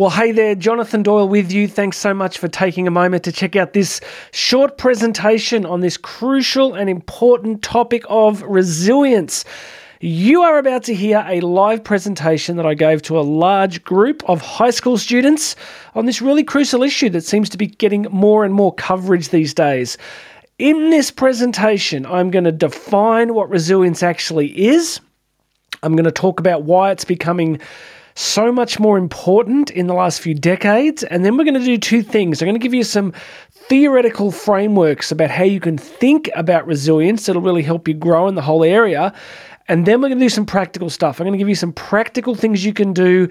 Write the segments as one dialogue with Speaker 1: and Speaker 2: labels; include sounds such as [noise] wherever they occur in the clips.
Speaker 1: Well, hey there, Jonathan Doyle with you. Thanks so much for taking a moment to check out this short presentation on this crucial and important topic of resilience. You are about to hear a live presentation that I gave to a large group of high school students on this really crucial issue that seems to be getting more and more coverage these days. In this presentation, I'm going to define what resilience actually is. I'm going to talk about why it's becoming so much more important in the last few decades. And then we're going to do two things. I'm going to give you some theoretical frameworks about how you can think about resilience that'll really help you grow in the whole area. And then we're going to do some practical stuff. I'm going to give you some practical things you can do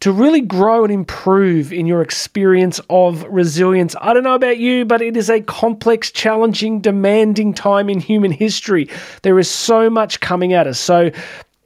Speaker 1: to really grow and improve in your experience of resilience. I don't know about you, but it is a complex, challenging, demanding time in human history. There is so much coming at us. So,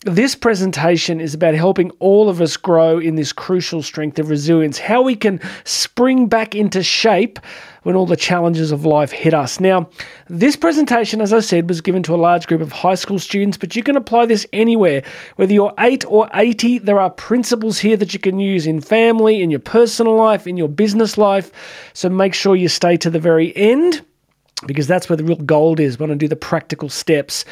Speaker 1: this presentation is about helping all of us grow in this crucial strength of resilience, how we can spring back into shape when all the challenges of life hit us. Now, this presentation, as I said, was given to a large group of high school students, but you can apply this anywhere. Whether you're 8 or 80, there are principles here that you can use in family, in your personal life, in your business life. So make sure you stay to the very end because that's where the real gold is. We want to do the practical steps.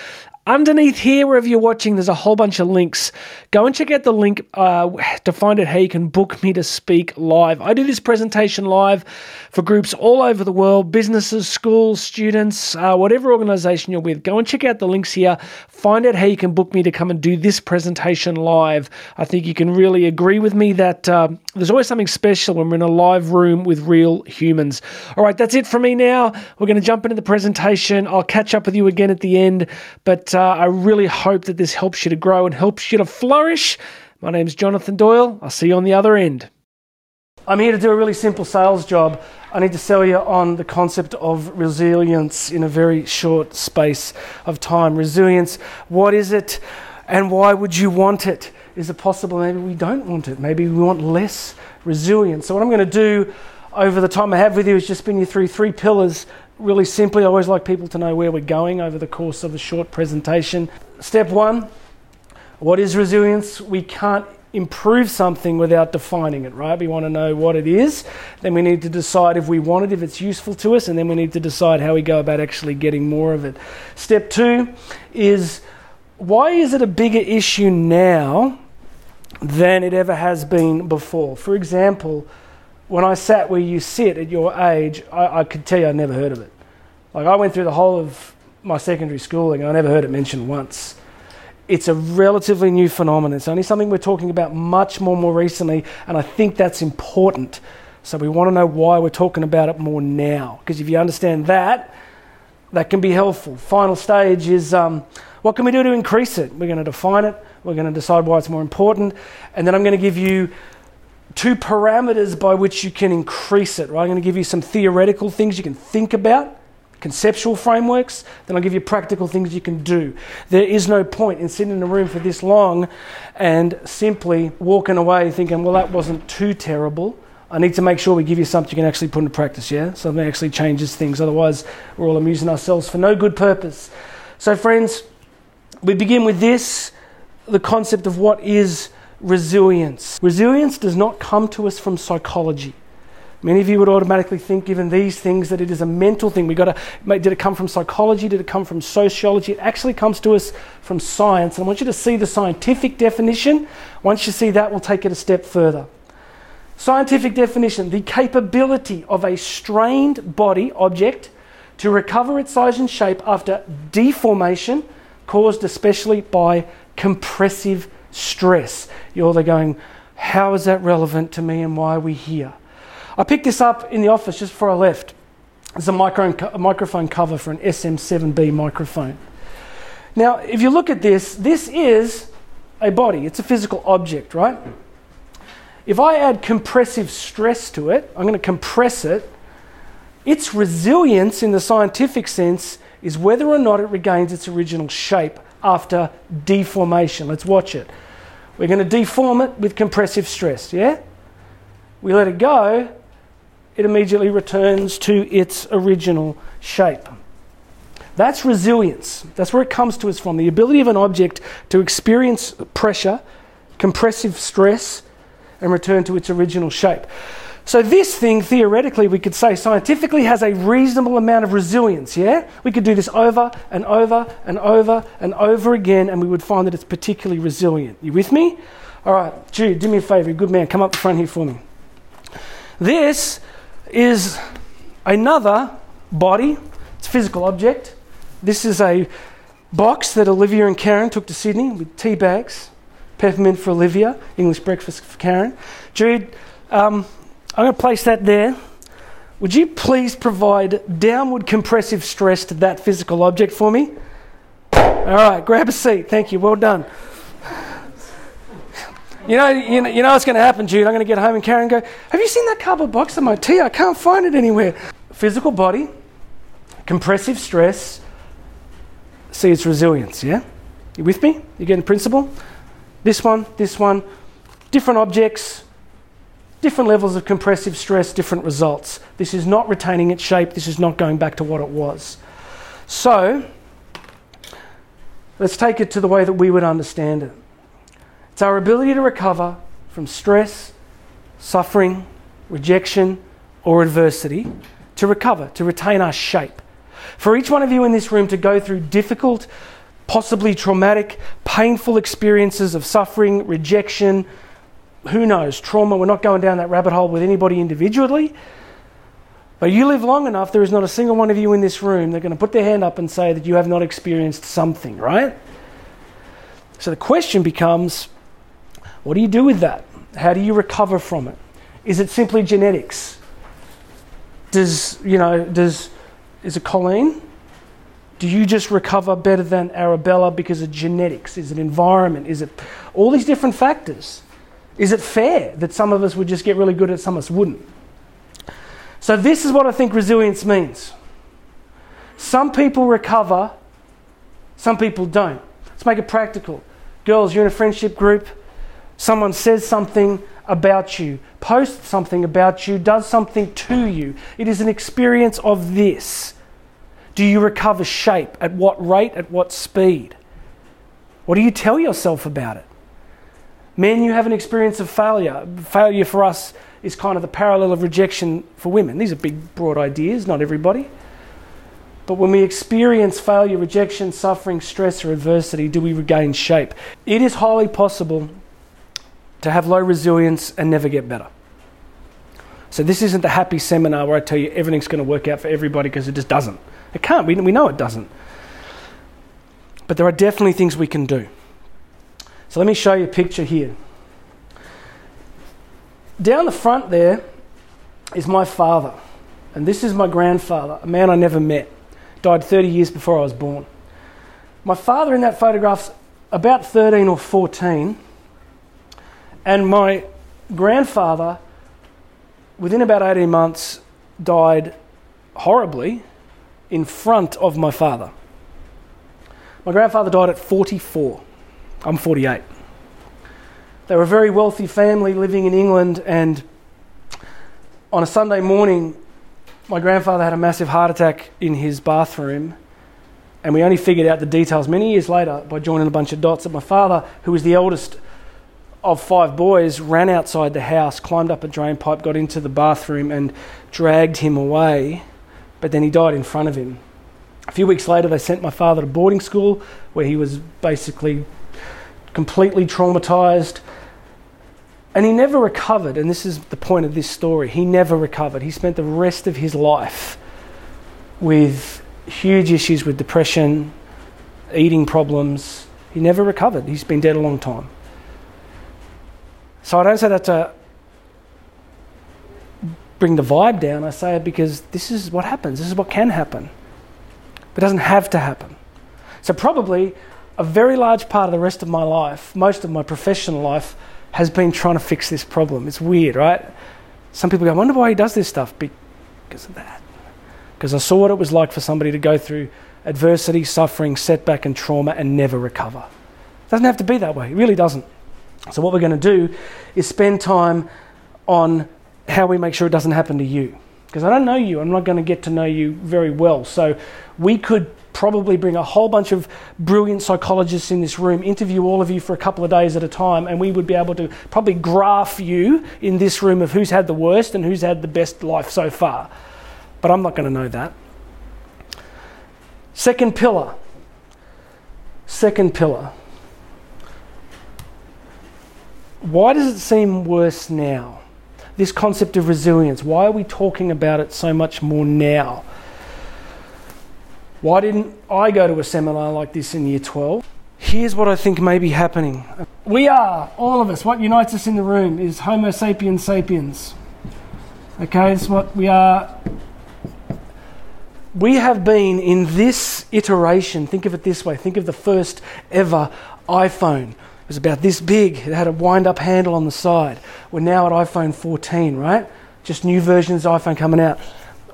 Speaker 1: Underneath here, wherever you're watching, there's a whole bunch of links. Go and check out the link uh, to find out how you can book me to speak live. I do this presentation live for groups all over the world businesses, schools, students, uh, whatever organization you're with. Go and check out the links here. Find out how you can book me to come and do this presentation live. I think you can really agree with me that uh, there's always something special when we're in a live room with real humans. All right, that's it for me now. We're going to jump into the presentation. I'll catch up with you again at the end. But uh, I really hope that this helps you to grow and helps you to flourish. My name's Jonathan Doyle. I'll see you on the other end. I'm here to do a really simple sales job. I need to sell you on the concept of resilience in a very short space of time. Resilience, what is it and why would you want it? Is it possible maybe we don't want it? Maybe we want less resilience. So, what I'm going to do over the time I have with you is just spin you through three pillars really simply, I always like people to know where we're going over the course of a short presentation. Step one what is resilience? We can't improve something without defining it, right? We want to know what it is. Then we need to decide if we want it, if it's useful to us, and then we need to decide how we go about actually getting more of it. Step two is why is it a bigger issue now than it ever has been before? For example, when I sat where you sit at your age, I, I could tell you I'd never heard of it. Like I went through the whole of my secondary schooling, I never heard it mentioned once. It's a relatively new phenomenon. It's only something we're talking about much more more recently, and I think that's important. So we want to know why we're talking about it more now, because if you understand that, that can be helpful. Final stage is um, what can we do to increase it? We're going to define it. We're going to decide why it's more important, and then I'm going to give you two parameters by which you can increase it, right? I'm going to give you some theoretical things you can think about, conceptual frameworks, then I'll give you practical things you can do. There is no point in sitting in a room for this long and simply walking away thinking, well, that wasn't too terrible. I need to make sure we give you something you can actually put into practice, yeah? Something that actually changes things. Otherwise, we're all amusing ourselves for no good purpose. So, friends, we begin with this the concept of what is resilience. Resilience does not come to us from psychology. Many of you would automatically think, given these things, that it is a mental thing. We got to. Did it come from psychology? Did it come from sociology? It actually comes to us from science. And I want you to see the scientific definition. Once you see that, we'll take it a step further. Scientific definition: the capability of a strained body object to recover its size and shape after deformation, caused especially by compressive stress. You're there going, how is that relevant to me and why are we here? I picked this up in the office just before I left. It's a, micro, a microphone cover for an SM7B microphone. Now, if you look at this, this is a body, it's a physical object, right? If I add compressive stress to it, I'm going to compress it. Its resilience in the scientific sense is whether or not it regains its original shape after deformation. Let's watch it. We're going to deform it with compressive stress, yeah? We let it go, it immediately returns to its original shape. That's resilience. That's where it comes to us from. The ability of an object to experience pressure, compressive stress, and return to its original shape. So, this thing, theoretically, we could say scientifically has a reasonable amount of resilience, yeah? We could do this over and over and over and over again, and we would find that it's particularly resilient. You with me? All right, Jude, do me a favor, good man, come up the front here for me. This is another body, it's a physical object. This is a box that Olivia and Karen took to Sydney with tea bags, peppermint for Olivia, English breakfast for Karen. Jude, um, I'm going to place that there. Would you please provide downward compressive stress to that physical object for me? All right, grab a seat. Thank you. Well done. You know, you know, you know what's going to happen, Jude. I'm going to get home and Karen go, Have you seen that cardboard box of my tea? I can't find it anywhere. Physical body, compressive stress, see its resilience, yeah? You with me? You getting the principle? This one, this one, different objects, different levels of compressive stress, different results. This is not retaining its shape, this is not going back to what it was. So, let's take it to the way that we would understand it. It's our ability to recover from stress, suffering, rejection, or adversity, to recover, to retain our shape. For each one of you in this room to go through difficult, possibly traumatic, painful experiences of suffering, rejection, who knows, trauma. We're not going down that rabbit hole with anybody individually. But you live long enough, there is not a single one of you in this room that are going to put their hand up and say that you have not experienced something, right? So the question becomes what do you do with that? How do you recover from it? Is it simply genetics? Does, you know, does, is it Colleen? Do you just recover better than Arabella because of genetics? Is it environment? Is it all these different factors? Is it fair that some of us would just get really good at some of us wouldn't? So, this is what I think resilience means. Some people recover, some people don't. Let's make it practical. Girls, you're in a friendship group, someone says something about you, posts something about you, does something to you. It is an experience of this. Do you recover shape? At what rate? At what speed? What do you tell yourself about it? Men, you have an experience of failure. Failure for us is kind of the parallel of rejection for women. These are big, broad ideas, not everybody. But when we experience failure, rejection, suffering, stress, or adversity, do we regain shape? It is highly possible to have low resilience and never get better. So, this isn't the happy seminar where I tell you everything's going to work out for everybody because it just doesn't. It can't. We, we know it doesn't. But there are definitely things we can do. So let me show you a picture here. Down the front there is my father, and this is my grandfather, a man I never met. Died 30 years before I was born. My father in that photograph's about 13 or 14, and my grandfather, within about 18 months, died horribly in front of my father. My grandfather died at 44. I'm 48. They were a very wealthy family living in England, and on a Sunday morning, my grandfather had a massive heart attack in his bathroom, and we only figured out the details many years later by joining a bunch of dots that my father, who was the eldest of five boys, ran outside the house, climbed up a drain pipe, got into the bathroom, and dragged him away, but then he died in front of him. A few weeks later, they sent my father to boarding school where he was basically completely traumatized. And he never recovered, and this is the point of this story. He never recovered. He spent the rest of his life with huge issues with depression, eating problems. He never recovered. He's been dead a long time. So I don't say that to bring the vibe down. I say it because this is what happens. This is what can happen. But it doesn't have to happen. So probably a very large part of the rest of my life, most of my professional life, has been trying to fix this problem. It's weird, right? Some people go, I wonder why he does this stuff. Because of that. Because I saw what it was like for somebody to go through adversity, suffering, setback, and trauma and never recover. It doesn't have to be that way. It really doesn't. So, what we're going to do is spend time on how we make sure it doesn't happen to you. because I don't know you. I'm not going to get to know you very well. So we could probably bring a whole bunch of brilliant psychologists in this room, interview all of you for a couple of days at a time, and we would be able to probably graph you in this room of who's had the worst and who's had the best life so far. But I'm not going to know that. Second pillar. Second pillar. Why does it seem worse now? This concept of resilience, why are we talking about it so much more now? Why didn't I go to a seminar like this in year 12? Here's what I think may be happening. We are, all of us, what unites us in the room is Homo sapiens sapiens. Okay, it's what we are. We have been in this iteration, think of it this way think of the first ever iPhone. It was about this big, it had a wind up handle on the side. We're now at iPhone 14, right? Just new versions of iPhone coming out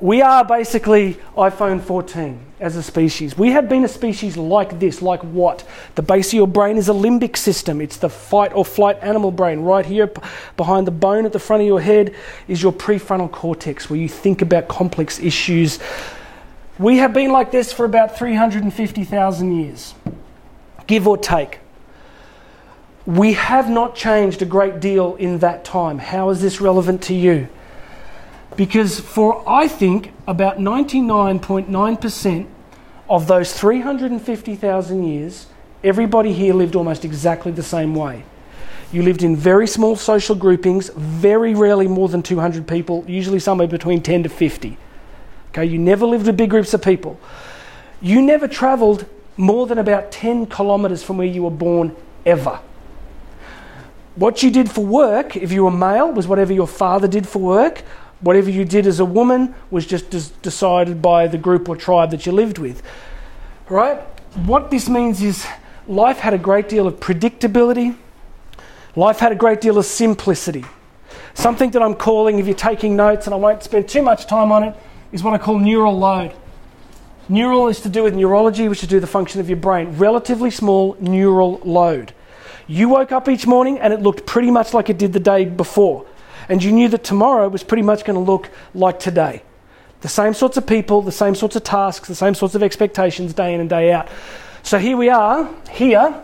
Speaker 1: we are basically iPhone 14 as a species. We have been a species like this, like what? The base of your brain is a limbic system. It's the fight or flight animal brain. Right here behind the bone at the front of your head is your prefrontal cortex, where you think about complex issues. We have been like this for about 350,000 years, give or take. We have not changed a great deal in that time. How is this relevant to you? Because for, I think, about 99.9% of those 350,000 years, everybody here lived almost exactly the same way. You lived in very small social groupings, very rarely more than 200 people, usually somewhere between 10 to 50. Okay, you never lived with big groups of people. You never traveled more than about 10 kilometers from where you were born ever. What you did for work, if you were male, was whatever your father did for work. Whatever you did as a woman was just des- decided by the group or tribe that you lived with. Right? What this means is life had a great deal of predictability, life had a great deal of simplicity. Something that I'm calling, if you're taking notes, and I won't spend too much time on it, is what I call neural load. Neural is to do with neurology, which is to do the function of your brain. Relatively small neural load. You woke up each morning and it looked pretty much like it did the day before and you knew that tomorrow was pretty much going to look like today. The same sorts of people, the same sorts of tasks, the same sorts of expectations day in and day out. So here we are, here,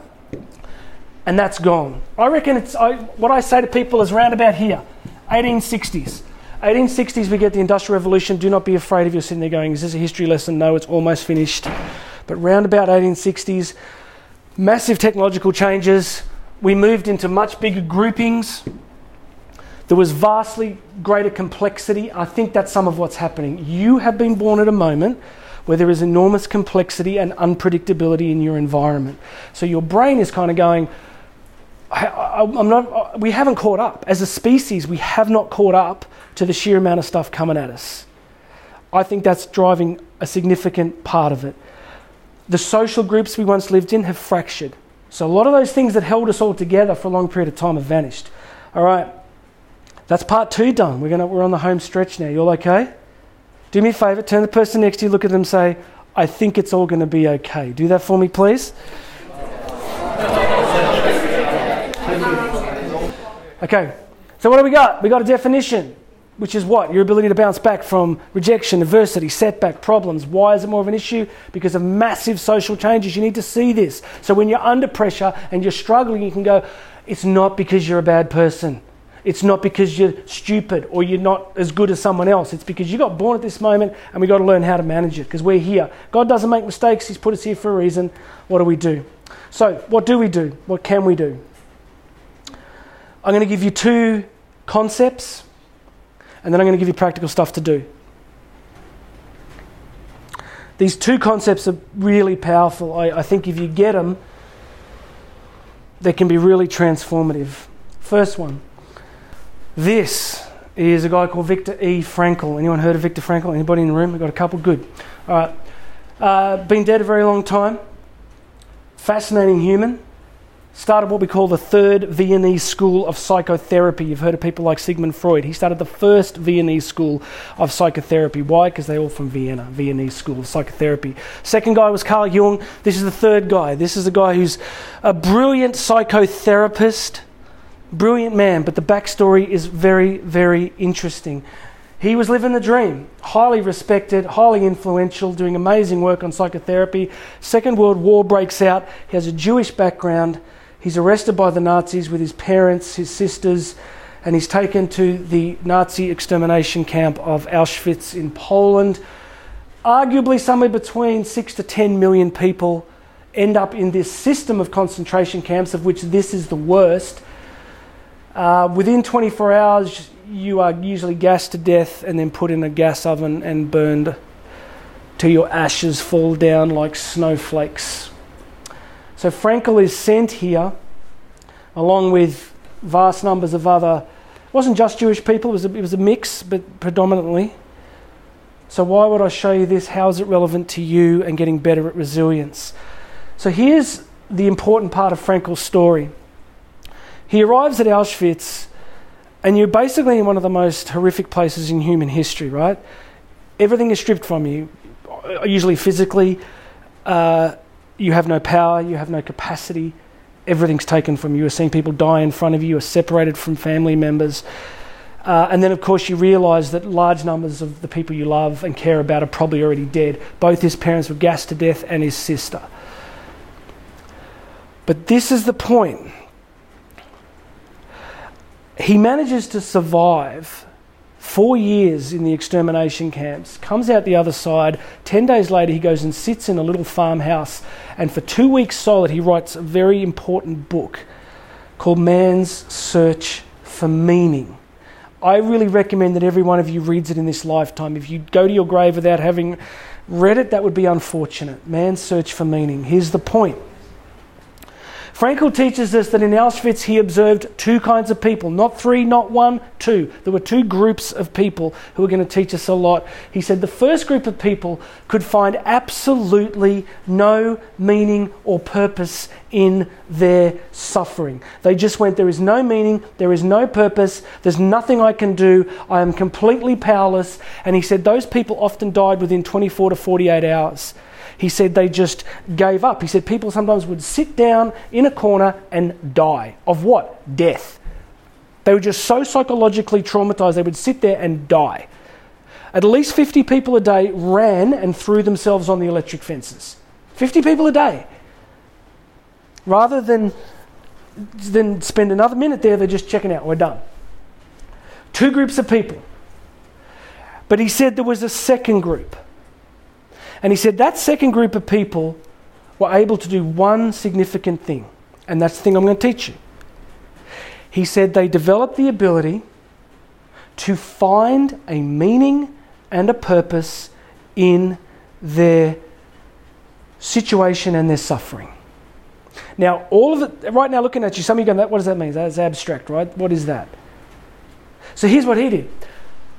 Speaker 1: and that's gone. I reckon it's I, what I say to people is round about here, 1860s. 1860s, we get the Industrial Revolution. Do not be afraid if you're sitting there going, Is this a history lesson? No, it's almost finished. But round about 1860s, massive technological changes. We moved into much bigger groupings. There was vastly greater complexity. I think that's some of what's happening. You have been born at a moment where there is enormous complexity and unpredictability in your environment. So your brain is kind of going, I, am not, we haven't caught up. As a species, we have not caught up to the sheer amount of stuff coming at us. I think that's driving a significant part of it. The social groups we once lived in have fractured. So a lot of those things that held us all together for a long period of time have vanished. All right. That's part two done. We're, gonna, we're on the home stretch now. You all okay? Do me a favor, turn the person next to you, look at them, say, I think it's all going to be okay. Do that for me, please. Okay, so what do we got? We got a definition, which is what? Your ability to bounce back from rejection, adversity, setback, problems. Why is it more of an issue? Because of massive social changes. You need to see this. So when you're under pressure and you're struggling, you can go, it's not because you're a bad person. It's not because you're stupid or you're not as good as someone else. It's because you got born at this moment and we've got to learn how to manage it because we're here. God doesn't make mistakes, He's put us here for a reason. What do we do? So, what do we do? What can we do? I'm going to give you two concepts and then I'm going to give you practical stuff to do. These two concepts are really powerful. I, I think if you get them, they can be really transformative. First one this is a guy called Viktor E. Frankl. Anyone heard of Viktor Frankl? Anybody in the room? We've got a couple. Good. All right. Uh, been dead a very long time. Fascinating human. Started what we call the third Viennese school of psychotherapy. You've heard of people like Sigmund Freud. He started the first Viennese school of psychotherapy. Why? Because they're all from Vienna, Viennese school of psychotherapy. Second guy was Carl Jung. This is the third guy. This is a guy who's a brilliant psychotherapist Brilliant man, but the backstory is very, very interesting. He was living the dream, highly respected, highly influential, doing amazing work on psychotherapy. Second World War breaks out. He has a Jewish background. He's arrested by the Nazis with his parents, his sisters, and he's taken to the Nazi extermination camp of Auschwitz in Poland. Arguably, somewhere between six to ten million people end up in this system of concentration camps, of which this is the worst. Uh, within 24 hours, you are usually gassed to death and then put in a gas oven and burned till your ashes fall down like snowflakes. So Frankl is sent here along with vast numbers of other, it wasn't just Jewish people, it was a, it was a mix, but predominantly. So, why would I show you this? How is it relevant to you and getting better at resilience? So, here's the important part of Frankl's story. He arrives at Auschwitz and you're basically in one of the most horrific places in human history, right? Everything is stripped from you, usually physically. Uh, you have no power, you have no capacity. Everything's taken from you. You're seeing people die in front of you, you're separated from family members. Uh, and then, of course, you realise that large numbers of the people you love and care about are probably already dead. Both his parents were gassed to death and his sister. But this is the point he manages to survive four years in the extermination camps, comes out the other side. Ten days later, he goes and sits in a little farmhouse, and for two weeks solid, he writes a very important book called Man's Search for Meaning. I really recommend that every one of you reads it in this lifetime. If you go to your grave without having read it, that would be unfortunate. Man's Search for Meaning. Here's the point Frankl teaches us that in Auschwitz he observed two kinds of people, not three, not one, two. There were two groups of people who were going to teach us a lot. He said the first group of people could find absolutely no meaning or purpose in their suffering. They just went, There is no meaning, there is no purpose, there's nothing I can do, I am completely powerless. And he said those people often died within 24 to 48 hours. He said they just gave up. He said people sometimes would sit down in a corner and die. Of what? Death. They were just so psychologically traumatized, they would sit there and die. At least 50 people a day ran and threw themselves on the electric fences. 50 people a day. Rather than, than spend another minute there, they're just checking out. We're done. Two groups of people. But he said there was a second group and he said that second group of people were able to do one significant thing, and that's the thing I'm going to teach you. He said they developed the ability to find a meaning and a purpose in their situation and their suffering. Now, all of it, right now looking at you, some of you going, what does that mean? That's abstract, right? What is that? So here's what he did.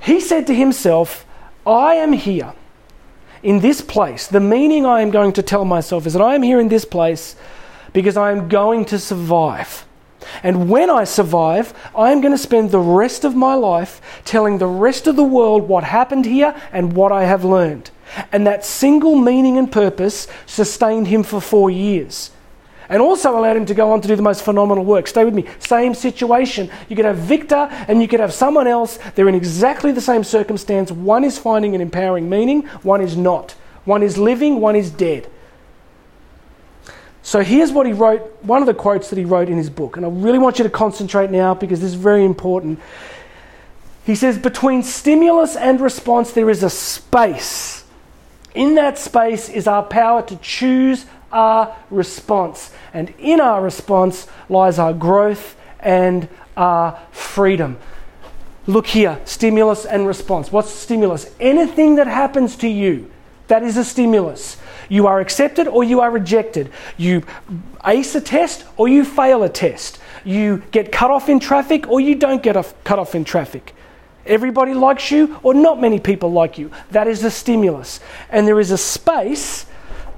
Speaker 1: He said to himself, I am here in this place, the meaning I am going to tell myself is that I am here in this place because I am going to survive. And when I survive, I am going to spend the rest of my life telling the rest of the world what happened here and what I have learned. And that single meaning and purpose sustained him for four years and also allowed him to go on to do the most phenomenal work. Stay with me. Same situation. You could have Viktor and you could have someone else. They're in exactly the same circumstance. One is finding an empowering meaning, one is not. One is living, one is dead. So here's what he wrote, one of the quotes that he wrote in his book. And I really want you to concentrate now because this is very important. He says, Between stimulus and response, there is a space. In that space is our power to choose our response. And in our response lies our growth and our freedom. Look here stimulus and response. What's stimulus? Anything that happens to you, that is a stimulus. You are accepted or you are rejected. You ace a test or you fail a test. You get cut off in traffic or you don't get cut off in traffic. Everybody likes you or not many people like you. That is a stimulus. And there is a space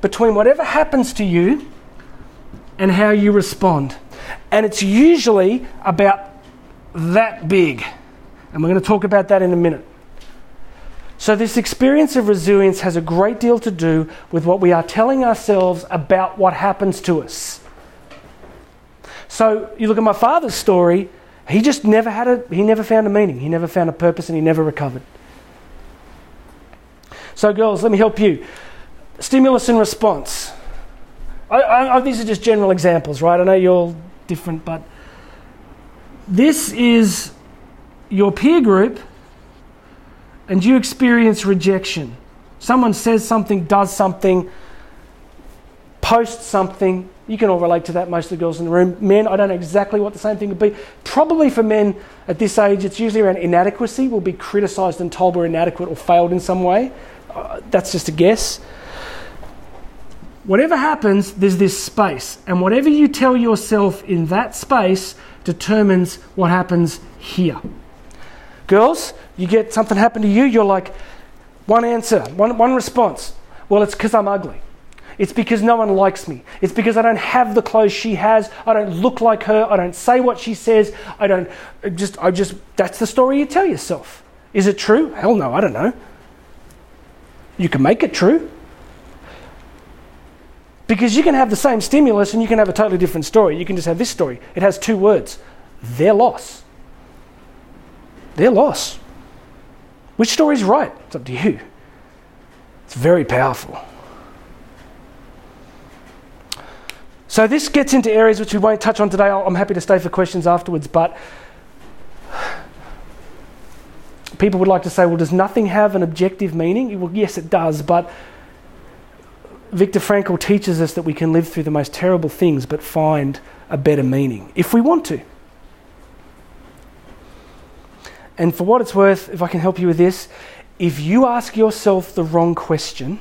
Speaker 1: between whatever happens to you and how you respond. And it's usually about that big. And we're going to talk about that in a minute. So, this experience of resilience has a great deal to do with what we are telling ourselves about what happens to us. So, you look at my father's story, he just never had a, he never found a meaning, he never found a purpose, and he never recovered. So, girls, let me help you. Stimulus and response. I, I, these are just general examples, right? I know you're all different, but this is your peer group and you experience rejection. Someone says something, does something, posts something. You can all relate to that, most of the girls in the room. Men, I don't know exactly what the same thing would be. Probably for men at this age, it's usually around inadequacy. We'll be criticised and told we're inadequate or failed in some way. Uh, that's just a guess. Whatever happens, there's this space. And whatever you tell yourself in that space determines what happens here. Girls, you get something happen to you, you're like, one answer, one, one response. Well, it's because I'm ugly. It's because no one likes me. It's because I don't have the clothes she has. I don't look like her. I don't say what she says. I don't just, I just, that's the story you tell yourself. Is it true? Hell no, I don't know. You can make it true. Because you can have the same stimulus and you can have a totally different story. You can just have this story. It has two words their loss. Their loss. Which story is right? It's up to you. It's very powerful. So, this gets into areas which we won't touch on today. I'm happy to stay for questions afterwards, but people would like to say, well, does nothing have an objective meaning? Well, yes, it does, but Viktor Frankl teaches us that we can live through the most terrible things but find a better meaning if we want to. And for what it's worth, if I can help you with this, if you ask yourself the wrong question,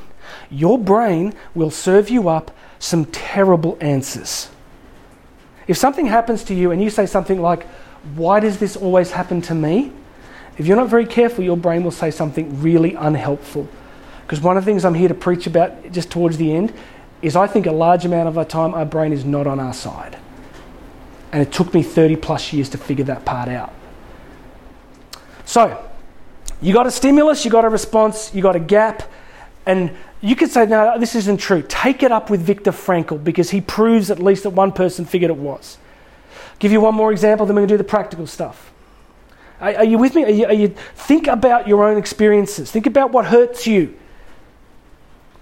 Speaker 1: your brain will serve you up some terrible answers. If something happens to you and you say something like, Why does this always happen to me? If you're not very careful, your brain will say something really unhelpful. Because one of the things I'm here to preach about just towards the end is I think a large amount of our time, our brain is not on our side. And it took me 30 plus years to figure that part out. So, you got a stimulus, you got a response, you got a gap, and you could say, no, this isn't true. Take it up with Viktor Frankl because he proves at least that one person figured it was. Give you one more example, then we're going to do the practical stuff. Are, are you with me? Are you, are you, think about your own experiences. Think about what hurts you.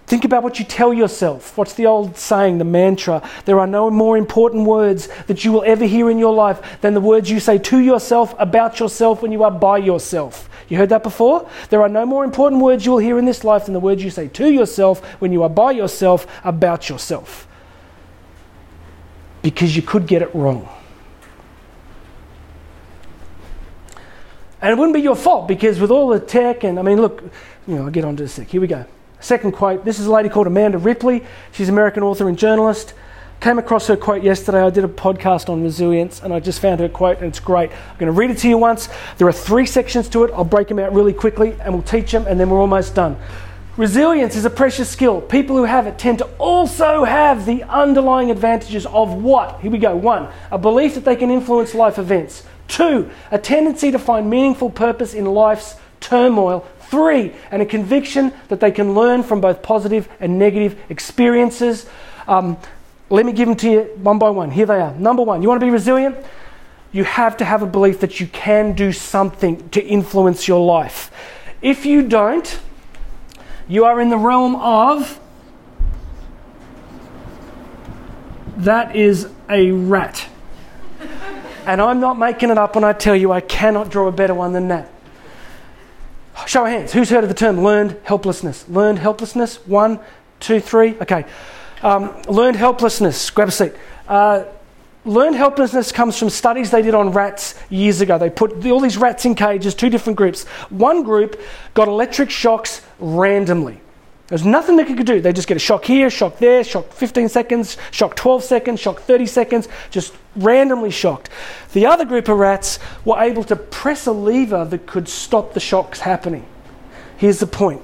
Speaker 1: Think about what you tell yourself. What's the old saying, the mantra? There are no more important words that you will ever hear in your life than the words you say to yourself about yourself when you are by yourself. You heard that before? There are no more important words you will hear in this life than the words you say to yourself when you are by yourself about yourself. Because you could get it wrong. And it wouldn't be your fault because with all the tech and I mean, look, you know, I'll get onto this sec. Here we go. Second quote this is a lady called Amanda Ripley. She's an American author and journalist. Came across her quote yesterday. I did a podcast on resilience and I just found her quote and it's great. I'm going to read it to you once. There are three sections to it. I'll break them out really quickly and we'll teach them and then we're almost done. Resilience is a precious skill. People who have it tend to also have the underlying advantages of what? Here we go. One, a belief that they can influence life events. Two, a tendency to find meaningful purpose in life's turmoil Three, and a conviction that they can learn from both positive and negative experiences. Um, let me give them to you one by one. Here they are. Number one, you want to be resilient? You have to have a belief that you can do something to influence your life. If you don't, you are in the realm of that is a rat. and I'm not making it up when I tell you I cannot draw a better one than that. Show of hands. Who's heard of the term learned helplessness? Learned helplessness? One, two, three. Okay. Um, learned helplessness. Grab a seat. Uh, learned helplessness comes from studies they did on rats years ago. They put all these rats in cages, two different groups. One group got electric shocks randomly. There's nothing they could do. They just get a shock here, shock there, shock 15 seconds, shock 12 seconds, shock 30 seconds, just randomly shocked. The other group of rats were able to press a lever that could stop the shocks happening. Here's the point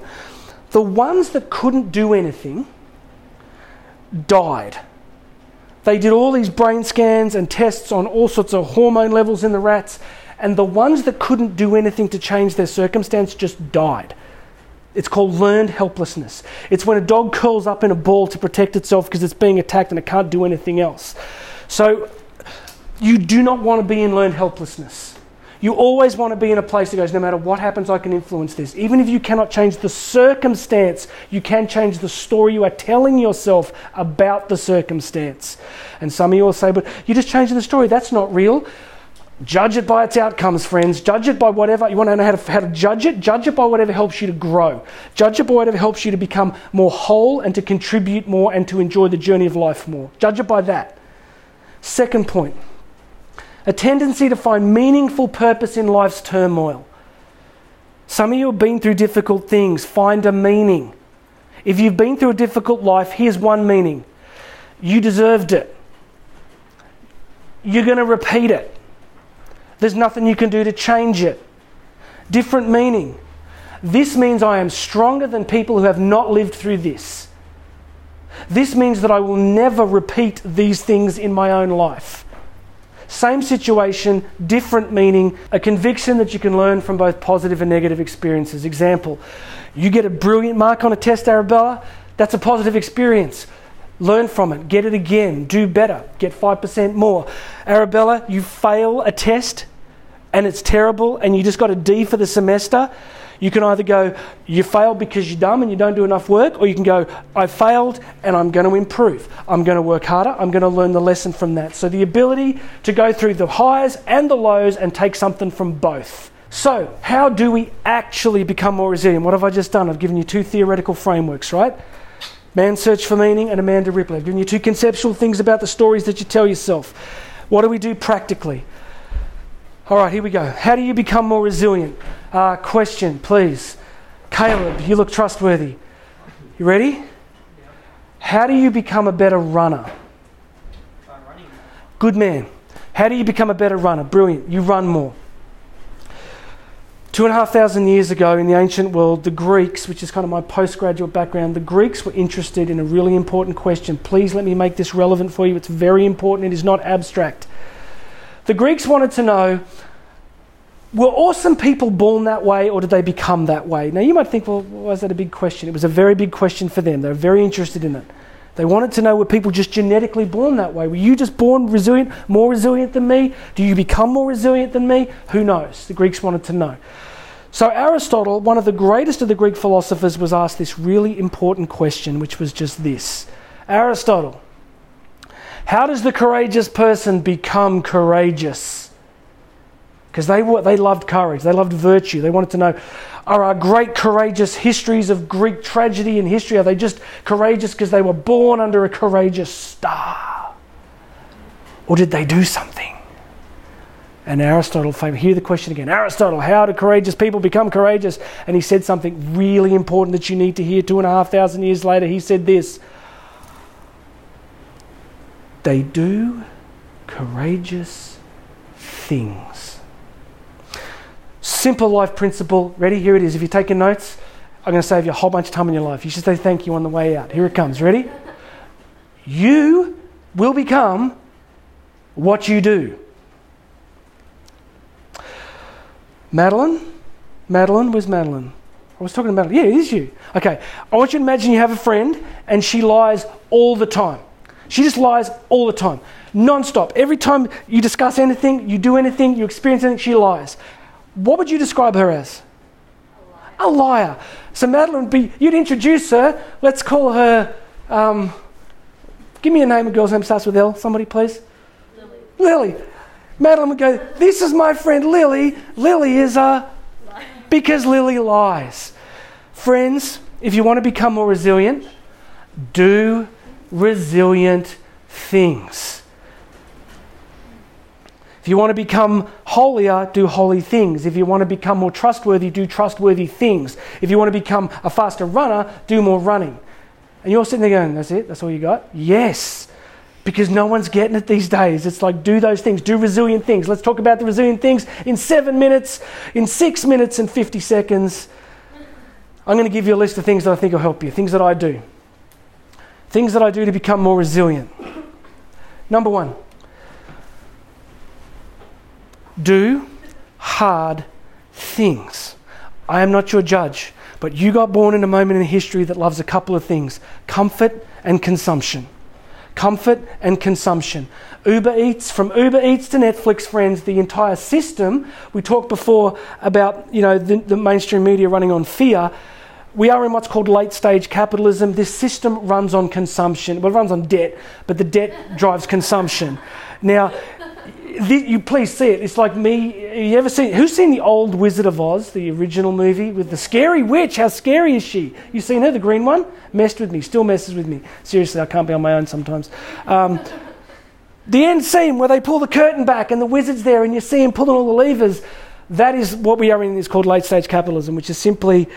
Speaker 1: the ones that couldn't do anything died. They did all these brain scans and tests on all sorts of hormone levels in the rats, and the ones that couldn't do anything to change their circumstance just died. It's called learned helplessness. It's when a dog curls up in a ball to protect itself because it's being attacked and it can't do anything else. So, you do not want to be in learned helplessness. You always want to be in a place that goes, no matter what happens, I can influence this. Even if you cannot change the circumstance, you can change the story you are telling yourself about the circumstance. And some of you will say, but you're just changing the story. That's not real. Judge it by its outcomes, friends. Judge it by whatever. You want to know how to, how to judge it? Judge it by whatever helps you to grow. Judge it by whatever helps you to become more whole and to contribute more and to enjoy the journey of life more. Judge it by that. Second point a tendency to find meaningful purpose in life's turmoil. Some of you have been through difficult things. Find a meaning. If you've been through a difficult life, here's one meaning you deserved it. You're going to repeat it. There's nothing you can do to change it. Different meaning. This means I am stronger than people who have not lived through this. This means that I will never repeat these things in my own life. Same situation, different meaning, a conviction that you can learn from both positive and negative experiences. Example, you get a brilliant mark on a test, Arabella, that's a positive experience. Learn from it, get it again, do better, get 5% more. Arabella, you fail a test and it's terrible and you just got a D for the semester. You can either go, you failed because you're dumb and you don't do enough work, or you can go, I failed and I'm going to improve. I'm going to work harder. I'm going to learn the lesson from that. So, the ability to go through the highs and the lows and take something from both. So, how do we actually become more resilient? What have I just done? I've given you two theoretical frameworks, right? Man's Search for Meaning and Amanda Ripley. I've given you two conceptual things about the stories that you tell yourself. What do we do practically? All right, here we go. How do you become more resilient? Uh, question, please. Caleb, you look trustworthy. You ready? How do you become a better runner? Good man. How do you become a better runner? Brilliant. You run more. Two and a half thousand years ago in the ancient world, the Greeks, which is kind of my postgraduate background, the Greeks were interested in a really important question. Please let me make this relevant for you. It's very important, it is not abstract. The Greeks wanted to know were awesome people born that way or did they become that way? Now you might think, well, why is that a big question? It was a very big question for them. They were very interested in it. They wanted to know were people just genetically born that way? Were you just born resilient, more resilient than me? Do you become more resilient than me? Who knows? The Greeks wanted to know. So Aristotle, one of the greatest of the Greek philosophers, was asked this really important question, which was just this Aristotle, how does the courageous person become courageous? because they, they loved courage, they loved virtue. They wanted to know are our great courageous histories of Greek tragedy and history, are they just courageous because they were born under a courageous star? Or did they do something? And Aristotle, hear the question again Aristotle, how do courageous people become courageous? And he said something really important that you need to hear two and a half thousand years later. He said this They do courageous things. Simple life principle. Ready? Here it is. If you're taking notes, I'm going to save you a whole bunch of time in your life. You should say thank you on the way out. Here it comes. Ready? You will become what you do. Madeline? Madeline? Where's Madeline? I was talking to Madeline. Yeah, it is you. Okay. I want you to imagine you have a friend and she lies all the time. She just lies all the time, non stop. Every time you discuss anything, you do anything, you experience anything, she lies. What would you describe her as? A liar. A liar. So Madeline be, you'd introduce her. Let's call her, um, give me a name, a girl's name starts with L. Somebody, please. Lily. Lily. Madeline would go, This is my friend Lily. Lily is a. liar. Because Lily lies. Friends, if you want to become more resilient, do resilient things. If you want to become holier, do holy things. If you want to become more trustworthy, do trustworthy things. If you want to become a faster runner, do more running. And you're sitting there going, That's it? That's all you got? Yes. Because no one's getting it these days. It's like, do those things, do resilient things. Let's talk about the resilient things in seven minutes, in six minutes, and 50 seconds. I'm going to give you a list of things that I think will help you, things that I do. Things that I do to become more resilient. Number one, do hard things. I am not your judge, but you got born in a moment in history that loves a couple of things comfort and consumption. comfort and consumption. Uber Eats, from Uber Eats to Netflix, friends, the entire system. We talked before about you know the, the mainstream media running on fear. We are in what's called late stage capitalism. This system runs on consumption. Well, it runs on debt, but the debt [laughs] drives consumption. Now, you please see it. It's like me. You ever seen? Who's seen the old Wizard of Oz, the original movie with the scary witch? How scary is she? You seen her, the green one? Messed with me. Still messes with me. Seriously, I can't be on my own sometimes. Um, [laughs] the end scene where they pull the curtain back and the wizard's there, and you see him pulling all the levers. That is what we are in. Is called late stage capitalism, which is simply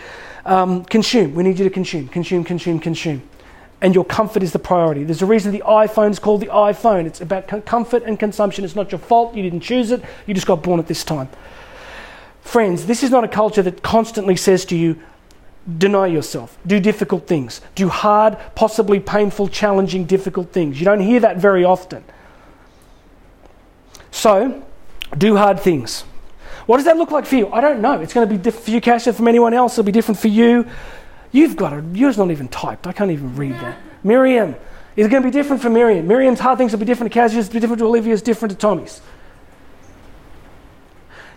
Speaker 1: um, consume. We need you to consume, consume, consume, consume and your comfort is the priority. There's a reason the iPhone is called the iPhone. It's about comfort and consumption. It's not your fault. You didn't choose it. You just got born at this time. Friends, this is not a culture that constantly says to you, deny yourself, do difficult things, do hard, possibly painful, challenging, difficult things. You don't hear that very often. So, do hard things. What does that look like for you? I don't know. It's going to be different for you, Kasha, from anyone else. It'll be different for you. You've got it. Yours not even typed. I can't even read that. Miriam. Is it going to be different for Miriam? Miriam's hard things will be different to Kazia's, be different to Olivia's, different to Tommy's.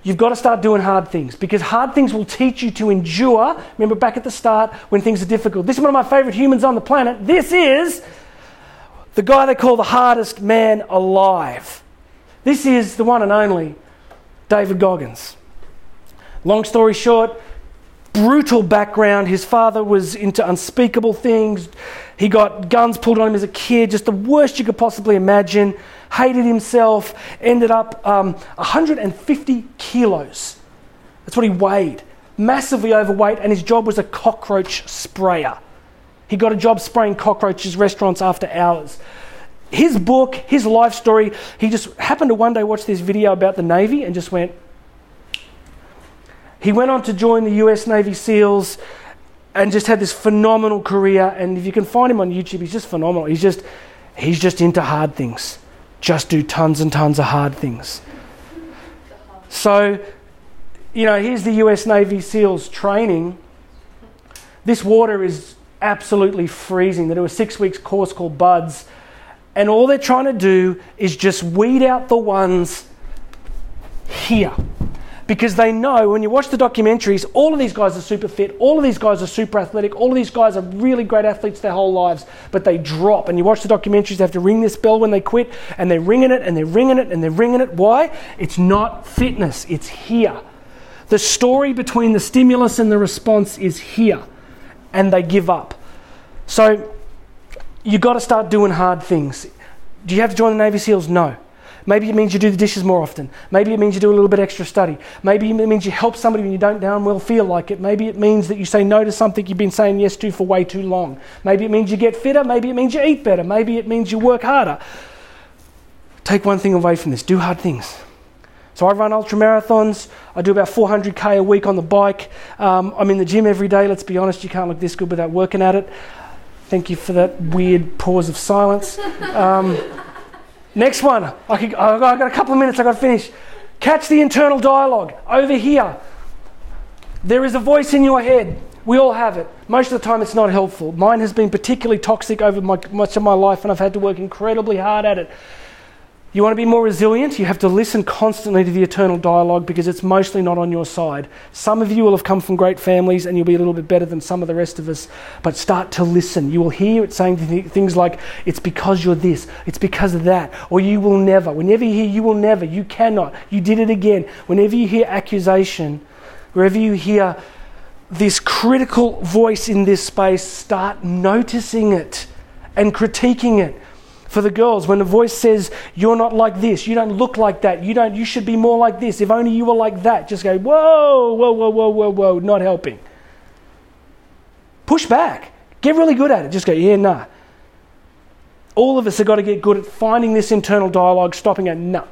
Speaker 1: You've got to start doing hard things because hard things will teach you to endure. Remember back at the start when things are difficult. This is one of my favorite humans on the planet. This is the guy they call the hardest man alive. This is the one and only David Goggins. Long story short, brutal background. His father was into unspeakable things. He got guns pulled on him as a kid, just the worst you could possibly imagine. Hated himself, ended up um, 150 kilos. That's what he weighed. Massively overweight, and his job was a cockroach sprayer. He got a job spraying cockroaches restaurants after hours. His book, his life story, he just happened to one day watch this video about the Navy and just went, he went on to join the US Navy SEALs and just had this phenomenal career. And if you can find him on YouTube, he's just phenomenal. He's just, he's just into hard things. Just do tons and tons of hard things. So, you know, here's the US Navy SEALs training. This water is absolutely freezing. They do a six weeks course called BUDS. And all they're trying to do is just weed out the ones here because they know when you watch the documentaries, all of these guys are super fit, all of these guys are super athletic, all of these guys are really great athletes their whole lives, but they drop. And you watch the documentaries, they have to ring this bell when they quit, and they're ringing it, and they're ringing it, and they're ringing it. Why? It's not fitness, it's here. The story between the stimulus and the response is here, and they give up. So you've got to start doing hard things. Do you have to join the Navy SEALs? No. Maybe it means you do the dishes more often. Maybe it means you do a little bit extra study. Maybe it means you help somebody when you don't down well feel like it. Maybe it means that you say no to something you've been saying yes to for way too long. Maybe it means you get fitter. Maybe it means you eat better. Maybe it means you work harder. Take one thing away from this do hard things. So I run ultra marathons. I do about 400k a week on the bike. Um, I'm in the gym every day. Let's be honest, you can't look this good without working at it. Thank you for that weird pause of silence. Um, Next one. I could, I've got a couple of minutes, I've got to finish. Catch the internal dialogue. Over here, there is a voice in your head. We all have it. Most of the time, it's not helpful. Mine has been particularly toxic over my, much of my life, and I've had to work incredibly hard at it. You want to be more resilient? You have to listen constantly to the eternal dialogue because it's mostly not on your side. Some of you will have come from great families and you'll be a little bit better than some of the rest of us, but start to listen. You will hear it saying things like, It's because you're this, it's because of that, or you will never. Whenever you hear you will never, you cannot, you did it again. Whenever you hear accusation, wherever you hear this critical voice in this space, start noticing it and critiquing it for the girls, when the voice says, You're not like this, you don't look like that, you don't you should be more like this, if only you were like that, just go, Whoa, whoa, whoa, whoa, whoa, whoa, not helping. Push back. Get really good at it. Just go, yeah, nah. All of us have got to get good at finding this internal dialogue, stopping it, nah.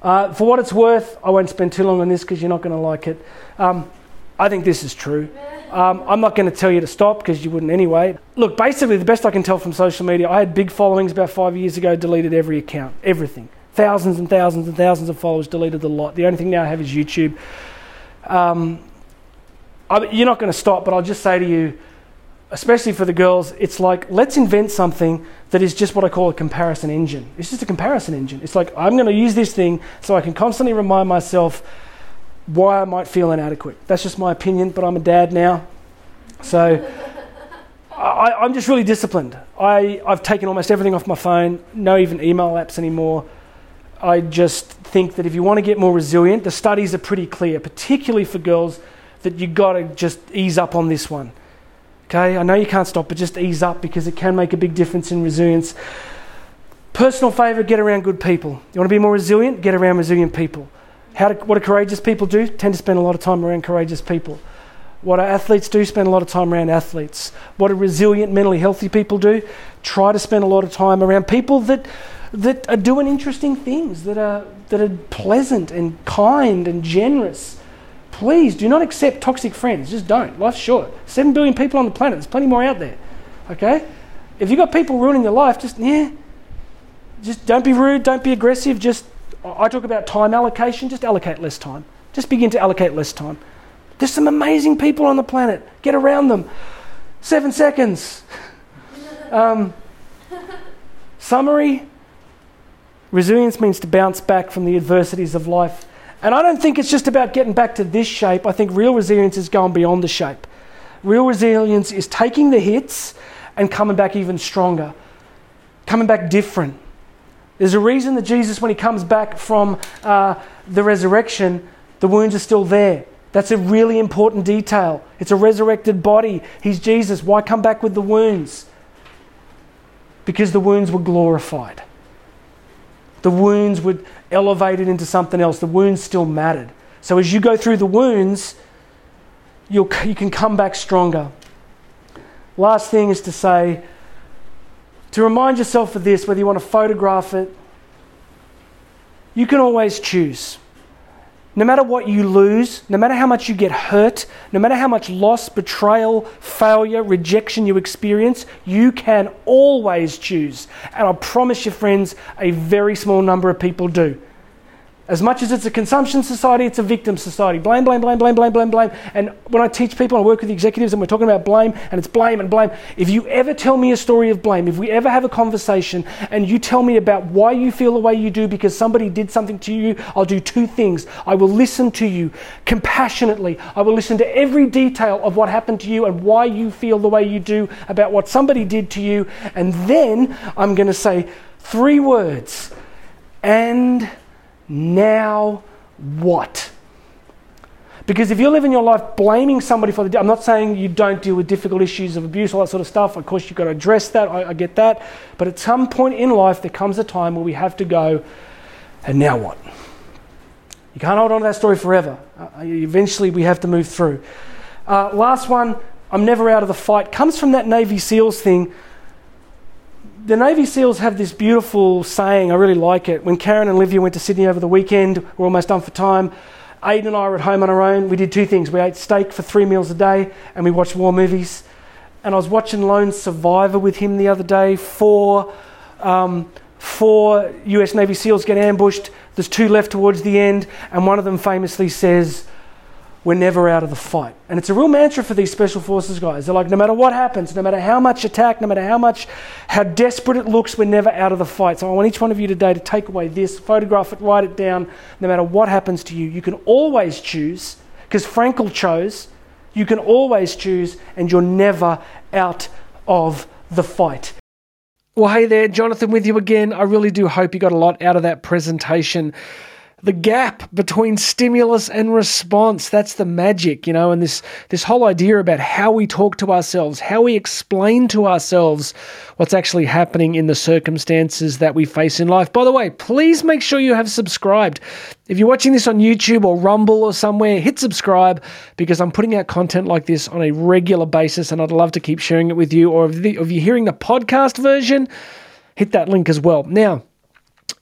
Speaker 1: Uh, for what it's worth, I won't spend too long on this because you're not going to like it. Um, I think this is true. Um, I'm not going to tell you to stop because you wouldn't anyway. Look, basically, the best I can tell from social media, I had big followings about five years ago, deleted every account, everything. Thousands and thousands and thousands of followers, deleted the lot. The only thing now I have is YouTube. Um, I, you're not going to stop, but I'll just say to you especially for the girls, it's like, let's invent something that is just what I call a comparison engine. It's just a comparison engine. It's like, I'm going to use this thing so I can constantly remind myself why I might feel inadequate. That's just my opinion, but I'm a dad now. So I, am just really disciplined. I, I've taken almost everything off my phone, no even email apps anymore. I just think that if you want to get more resilient, the studies are pretty clear, particularly for girls, that you've got to just ease up on this one. Okay, I know you can't stop, but just ease up because it can make a big difference in resilience. Personal favour get around good people. You want to be more resilient? Get around resilient people. How do, what do courageous people do? Tend to spend a lot of time around courageous people. What do athletes do? Spend a lot of time around athletes. What do resilient, mentally healthy people do? Try to spend a lot of time around people that, that are doing interesting things, that are, that are pleasant and kind and generous Please do not accept toxic friends. Just don't. Life's short. Seven billion people on the planet. There's plenty more out there. Okay? If you've got people ruining your life, just, yeah. Just don't be rude. Don't be aggressive. Just, I talk about time allocation. Just allocate less time. Just begin to allocate less time. There's some amazing people on the planet. Get around them. Seven seconds. Um, summary Resilience means to bounce back from the adversities of life and I don't think it's just about getting back to this shape. I think real resilience is going beyond the shape. Real resilience is taking the hits and coming back even stronger, coming back different. There's a reason that Jesus, when he comes back from uh, the resurrection, the wounds are still there. That's a really important detail. It's a resurrected body. He's Jesus. Why come back with the wounds? Because the wounds were glorified. The wounds were elevated into something else. The wounds still mattered. So as you go through the wounds, you'll, you can come back stronger. Last thing is to say, to remind yourself of this, whether you want to photograph it, you can always choose. No matter what you lose, no matter how much you get hurt, no matter how much loss, betrayal, failure, rejection you experience, you can always choose. And I promise you, friends, a very small number of people do. As much as it's a consumption society, it's a victim society. Blame, blame, blame, blame, blame, blame, blame. And when I teach people, I work with executives and we're talking about blame, and it's blame and blame. If you ever tell me a story of blame, if we ever have a conversation and you tell me about why you feel the way you do because somebody did something to you, I'll do two things. I will listen to you compassionately. I will listen to every detail of what happened to you and why you feel the way you do about what somebody did to you. And then I'm going to say three words. And now what? Because if you're living your life blaming somebody for the, I'm not saying you don't deal with difficult issues of abuse, all that sort of stuff. Of course, you've got to address that. I, I get that. But at some point in life, there comes a time where we have to go, and now what? You can't hold on to that story forever. Uh, eventually, we have to move through. Uh, last one, I'm never out of the fight, comes from that Navy SEALs thing the Navy SEALs have this beautiful saying, I really like it. When Karen and Olivia went to Sydney over the weekend, we're almost done for time. Aiden and I were at home on our own. We did two things. We ate steak for three meals a day and we watched war movies. And I was watching Lone Survivor with him the other day. Four, um, four US Navy SEALs get ambushed. There's two left towards the end, and one of them famously says, we're never out of the fight. And it's a real mantra for these special forces guys. They're like, no matter what happens, no matter how much attack, no matter how much, how desperate it looks, we're never out of the fight. So I want each one of you today to take away this, photograph it, write it down. No matter what happens to you, you can always choose, because Frankl chose, you can always choose, and you're never out of the fight. Well, hey there, Jonathan with you again. I really do hope you got a lot out of that presentation the gap between stimulus and response. That's the magic you know and this this whole idea about how we talk to ourselves how we explain to ourselves what's actually happening in the circumstances that we face in life. By the way please make sure you have subscribed. If you're watching this on YouTube or Rumble or somewhere hit subscribe because I'm putting out content like this on a regular basis and I'd love to keep sharing it with you. Or if, the, if you're hearing the podcast version hit that link as well. Now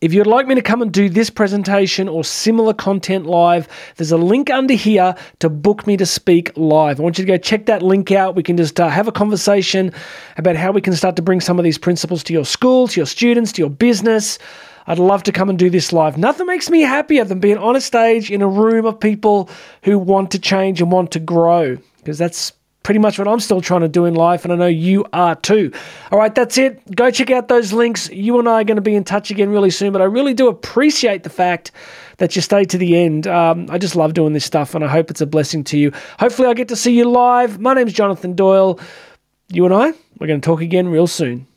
Speaker 1: if you'd like me to come and do this presentation or similar content live, there's a link under here to book me to speak live. I want you to go check that link out. We can just uh, have a conversation about how we can start to bring some of these principles to your school, to your students, to your business. I'd love to come and do this live. Nothing makes me happier than being on a stage in a room of people who want to change and want to grow because that's pretty much what I'm still trying to do in life, and I know you are too. All right, that's it. Go check out those links. You and I are going to be in touch again really soon, but I really do appreciate the fact that you stayed to the end. Um, I just love doing this stuff, and I hope it's a blessing to you. Hopefully, I get to see you live. My name's Jonathan Doyle. You and I, we're going to talk again real soon.